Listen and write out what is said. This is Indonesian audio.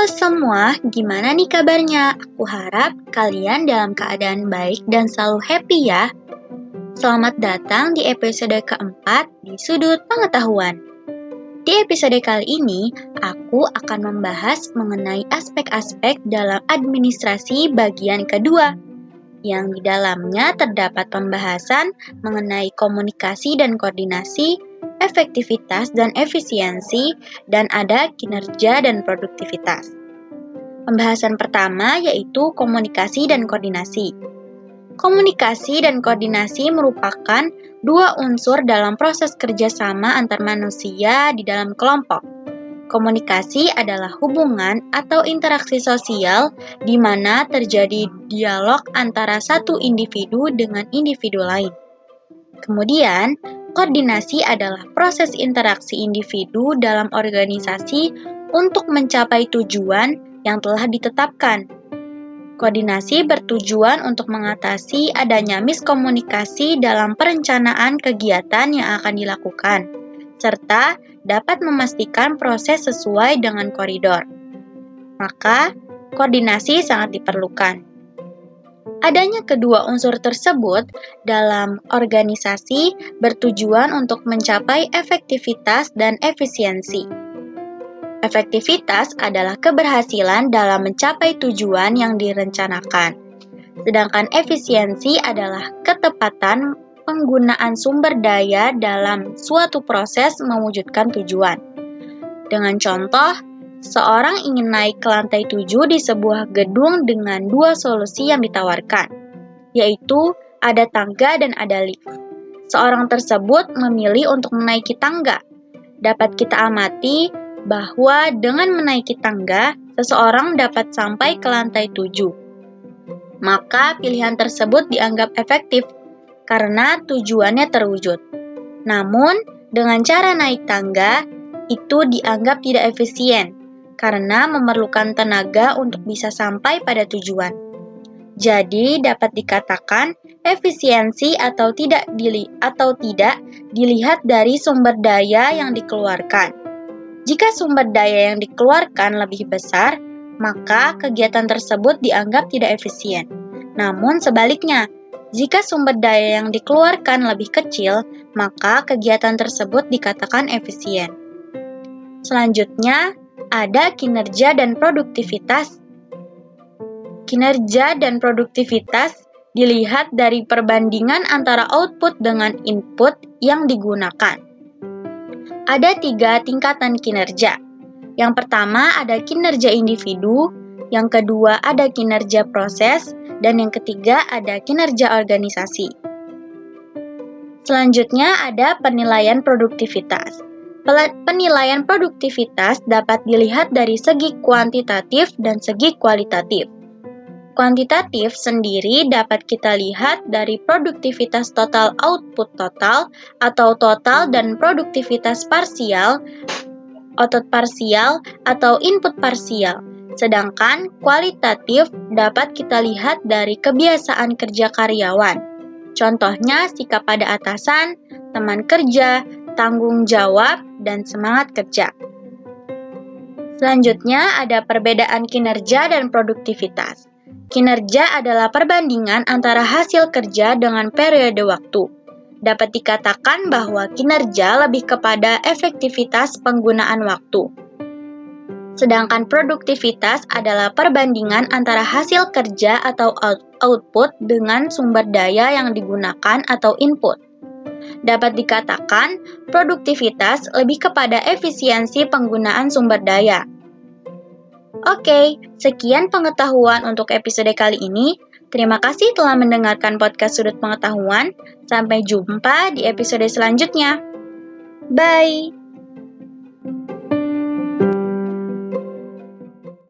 Halo semua, gimana nih kabarnya? Aku harap kalian dalam keadaan baik dan selalu happy ya. Selamat datang di episode keempat di Sudut Pengetahuan. Di episode kali ini, aku akan membahas mengenai aspek-aspek dalam administrasi bagian kedua, yang di dalamnya terdapat pembahasan mengenai komunikasi dan koordinasi, efektivitas dan efisiensi, dan ada kinerja dan produktivitas. Pembahasan pertama yaitu komunikasi dan koordinasi. Komunikasi dan koordinasi merupakan dua unsur dalam proses kerjasama antar manusia di dalam kelompok. Komunikasi adalah hubungan atau interaksi sosial di mana terjadi dialog antara satu individu dengan individu lain. Kemudian, Koordinasi adalah proses interaksi individu dalam organisasi untuk mencapai tujuan yang telah ditetapkan. Koordinasi bertujuan untuk mengatasi adanya miskomunikasi dalam perencanaan kegiatan yang akan dilakukan, serta dapat memastikan proses sesuai dengan koridor. Maka, koordinasi sangat diperlukan. Adanya kedua unsur tersebut dalam organisasi bertujuan untuk mencapai efektivitas dan efisiensi. Efektivitas adalah keberhasilan dalam mencapai tujuan yang direncanakan, sedangkan efisiensi adalah ketepatan penggunaan sumber daya dalam suatu proses mewujudkan tujuan. Dengan contoh, Seorang ingin naik ke lantai 7 di sebuah gedung dengan dua solusi yang ditawarkan, yaitu ada tangga dan ada lift. Seorang tersebut memilih untuk menaiki tangga. Dapat kita amati bahwa dengan menaiki tangga, seseorang dapat sampai ke lantai 7. Maka pilihan tersebut dianggap efektif karena tujuannya terwujud. Namun, dengan cara naik tangga, itu dianggap tidak efisien karena memerlukan tenaga untuk bisa sampai pada tujuan. Jadi dapat dikatakan efisiensi atau tidak dili atau tidak dilihat dari sumber daya yang dikeluarkan. Jika sumber daya yang dikeluarkan lebih besar, maka kegiatan tersebut dianggap tidak efisien. Namun sebaliknya, jika sumber daya yang dikeluarkan lebih kecil, maka kegiatan tersebut dikatakan efisien. Selanjutnya, ada kinerja dan produktivitas. Kinerja dan produktivitas dilihat dari perbandingan antara output dengan input yang digunakan. Ada tiga tingkatan kinerja. Yang pertama ada kinerja individu, yang kedua ada kinerja proses, dan yang ketiga ada kinerja organisasi. Selanjutnya ada penilaian produktivitas. Penilaian produktivitas dapat dilihat dari segi kuantitatif dan segi kualitatif. Kuantitatif sendiri dapat kita lihat dari produktivitas total output total atau total dan produktivitas parsial, otot parsial atau input parsial. Sedangkan kualitatif dapat kita lihat dari kebiasaan kerja karyawan. Contohnya sikap pada atasan, teman kerja, tanggung jawab, dan semangat kerja. Selanjutnya ada perbedaan kinerja dan produktivitas. Kinerja adalah perbandingan antara hasil kerja dengan periode waktu. Dapat dikatakan bahwa kinerja lebih kepada efektivitas penggunaan waktu. Sedangkan produktivitas adalah perbandingan antara hasil kerja atau output dengan sumber daya yang digunakan atau input dapat dikatakan produktivitas lebih kepada efisiensi penggunaan sumber daya. Oke, sekian pengetahuan untuk episode kali ini. Terima kasih telah mendengarkan podcast Sudut Pengetahuan. Sampai jumpa di episode selanjutnya. Bye.